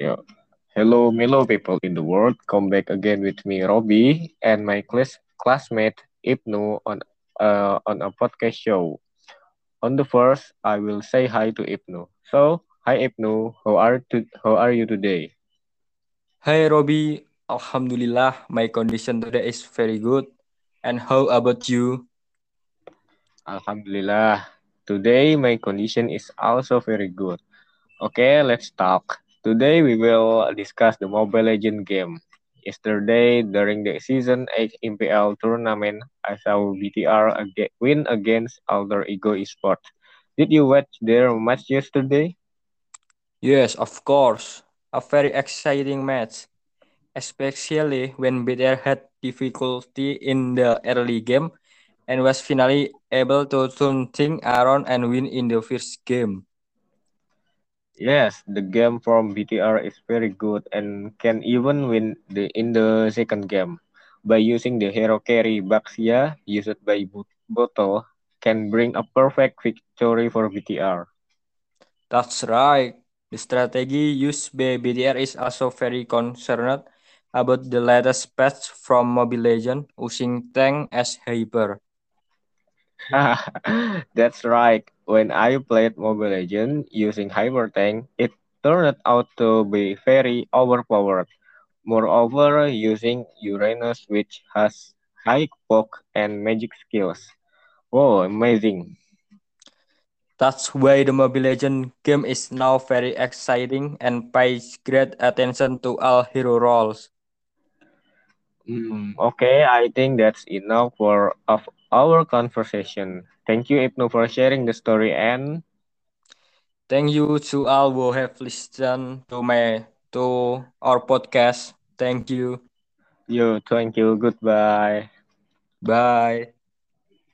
Yeah. Hello, Milo people in the world. Come back again with me, Robby, and my class classmate Ibnu on uh, on a podcast show. On the first, I will say hi to Ibnu. So, hi Ibnu, how are to how are you today? Hi Robby, Alhamdulillah, my condition today is very good. And how about you? Alhamdulillah. Today my condition is also very good. Okay, let's talk. Today we will discuss the Mobile Legend game. Yesterday, during the season 8 MPL tournament, I saw BTR ag- win against Alter Ego Esports. Did you watch their match yesterday? Yes, of course. A very exciting match, especially when BTR had difficulty in the early game and was finally able to turn things around and win in the first game. Yes, the game from BTR is very good and can even win the in the second game by using the hero carry Baxia used by Bo- Boto can bring a perfect victory for BTR. That's right. The strategy used by BTR is also very concerned about the latest patch from Mobile Legends using tank as hyper. That's right. When I played Mobile Legends using Hyper Tank, it turned out to be very overpowered. Moreover, using Uranus, which has high poke and magic skills. Wow, amazing. That's why the Mobile Legends game is now very exciting and pays great attention to all hero roles. Mm, okay, I think that's enough for of our conversation. Thank you, Ibnu, for sharing the story and Thank you to all who have listened to my to our podcast. Thank you. you. Thank you. Goodbye. Bye.